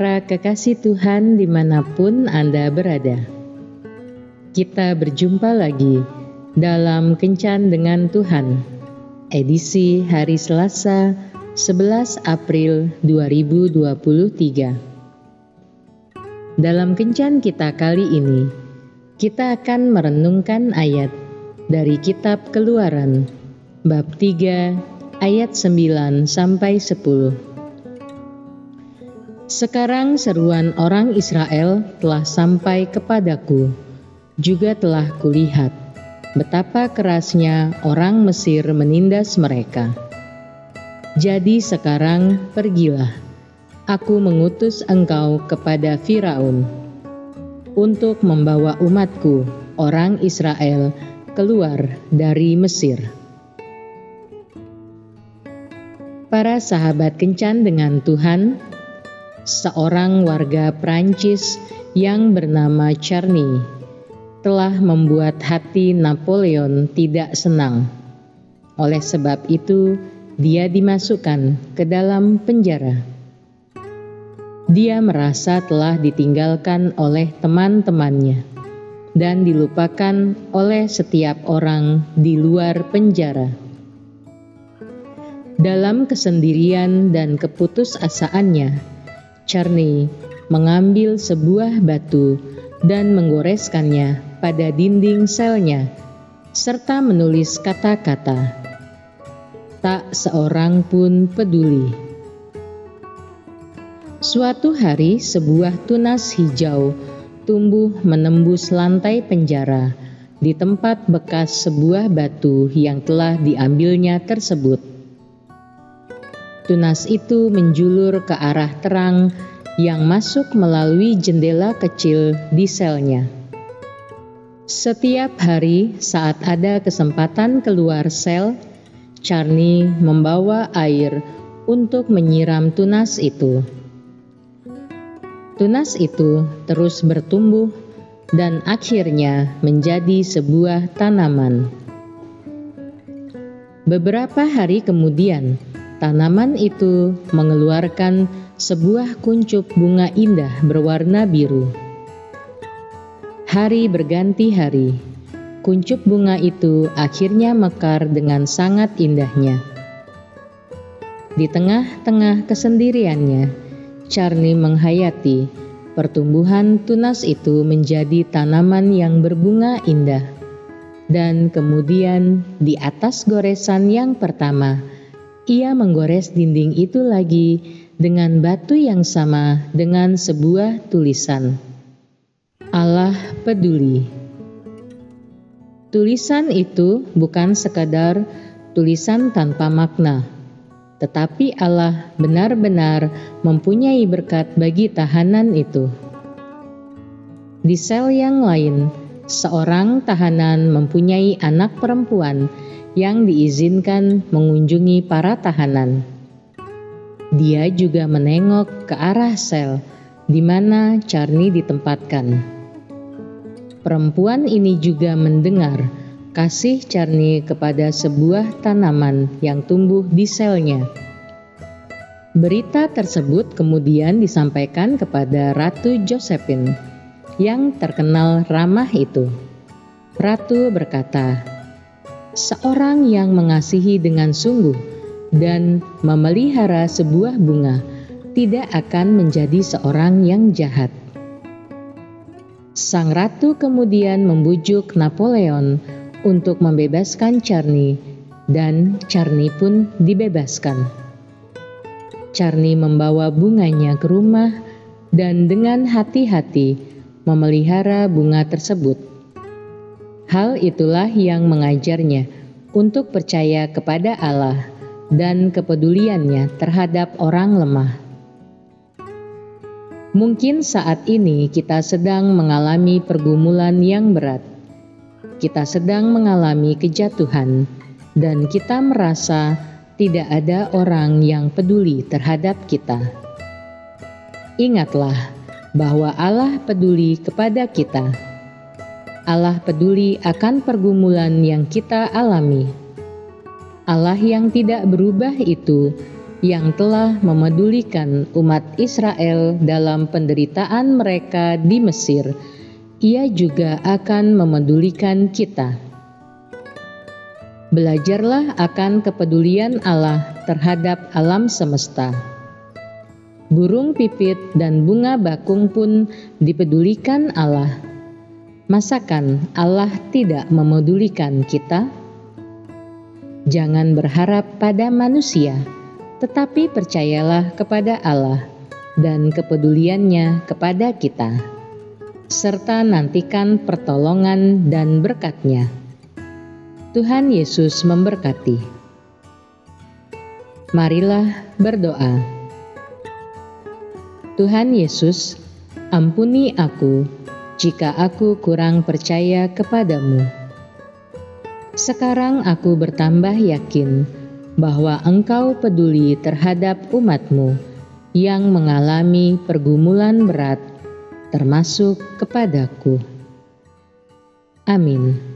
Para kekasih Tuhan di mana pun Anda berada. Kita berjumpa lagi dalam Kencan dengan Tuhan, edisi hari Selasa 11 April 2023. Dalam Kencan kita kali ini, kita akan merenungkan ayat dari kitab Keluaran bab 3 ayat 9 sampai 10. Sekarang seruan orang Israel telah sampai kepadaku, juga telah kulihat betapa kerasnya orang Mesir menindas mereka. Jadi sekarang pergilah, aku mengutus engkau kepada Firaun untuk membawa umatku, orang Israel, keluar dari Mesir. Para sahabat kencan dengan Tuhan, seorang warga Prancis yang bernama Charny telah membuat hati Napoleon tidak senang. Oleh sebab itu, dia dimasukkan ke dalam penjara. Dia merasa telah ditinggalkan oleh teman-temannya dan dilupakan oleh setiap orang di luar penjara. Dalam kesendirian dan keputusasaannya, Charney mengambil sebuah batu dan menggoreskannya pada dinding selnya, serta menulis kata-kata. Tak seorang pun peduli. Suatu hari, sebuah tunas hijau tumbuh menembus lantai penjara di tempat bekas sebuah batu yang telah diambilnya tersebut. Tunas itu menjulur ke arah terang yang masuk melalui jendela kecil di selnya. Setiap hari saat ada kesempatan keluar sel, Charlie membawa air untuk menyiram tunas itu. Tunas itu terus bertumbuh dan akhirnya menjadi sebuah tanaman. Beberapa hari kemudian, Tanaman itu mengeluarkan sebuah kuncup bunga indah berwarna biru. Hari berganti hari, kuncup bunga itu akhirnya mekar dengan sangat indahnya. Di tengah-tengah kesendiriannya, Charlie menghayati pertumbuhan tunas itu menjadi tanaman yang berbunga indah. Dan kemudian di atas goresan yang pertama, ia menggores dinding itu lagi dengan batu yang sama dengan sebuah tulisan. Allah peduli. Tulisan itu bukan sekadar tulisan tanpa makna, tetapi Allah benar-benar mempunyai berkat bagi tahanan itu. Di sel yang lain, seorang tahanan mempunyai anak perempuan yang diizinkan mengunjungi para tahanan. Dia juga menengok ke arah sel di mana Charni ditempatkan. Perempuan ini juga mendengar kasih Charni kepada sebuah tanaman yang tumbuh di selnya. Berita tersebut kemudian disampaikan kepada Ratu Josephine yang terkenal ramah itu. Ratu berkata, seorang yang mengasihi dengan sungguh dan memelihara sebuah bunga tidak akan menjadi seorang yang jahat. Sang ratu kemudian membujuk Napoleon untuk membebaskan Charny dan Charny pun dibebaskan. Charny membawa bunganya ke rumah dan dengan hati-hati memelihara bunga tersebut Hal itulah yang mengajarnya untuk percaya kepada Allah dan kepeduliannya terhadap orang lemah. Mungkin saat ini kita sedang mengalami pergumulan yang berat. Kita sedang mengalami kejatuhan, dan kita merasa tidak ada orang yang peduli terhadap kita. Ingatlah bahwa Allah peduli kepada kita Allah peduli akan pergumulan yang kita alami. Allah yang tidak berubah itu yang telah memedulikan umat Israel dalam penderitaan mereka di Mesir, Ia juga akan memedulikan kita. Belajarlah akan kepedulian Allah terhadap alam semesta. Burung pipit dan bunga bakung pun dipedulikan Allah Masakan Allah tidak memedulikan kita? Jangan berharap pada manusia, tetapi percayalah kepada Allah dan kepeduliannya kepada kita, serta nantikan pertolongan dan berkatnya. Tuhan Yesus memberkati. Marilah berdoa. Tuhan Yesus, ampuni aku jika aku kurang percaya kepadamu. Sekarang aku bertambah yakin bahwa engkau peduli terhadap umatmu yang mengalami pergumulan berat, termasuk kepadaku. Amin.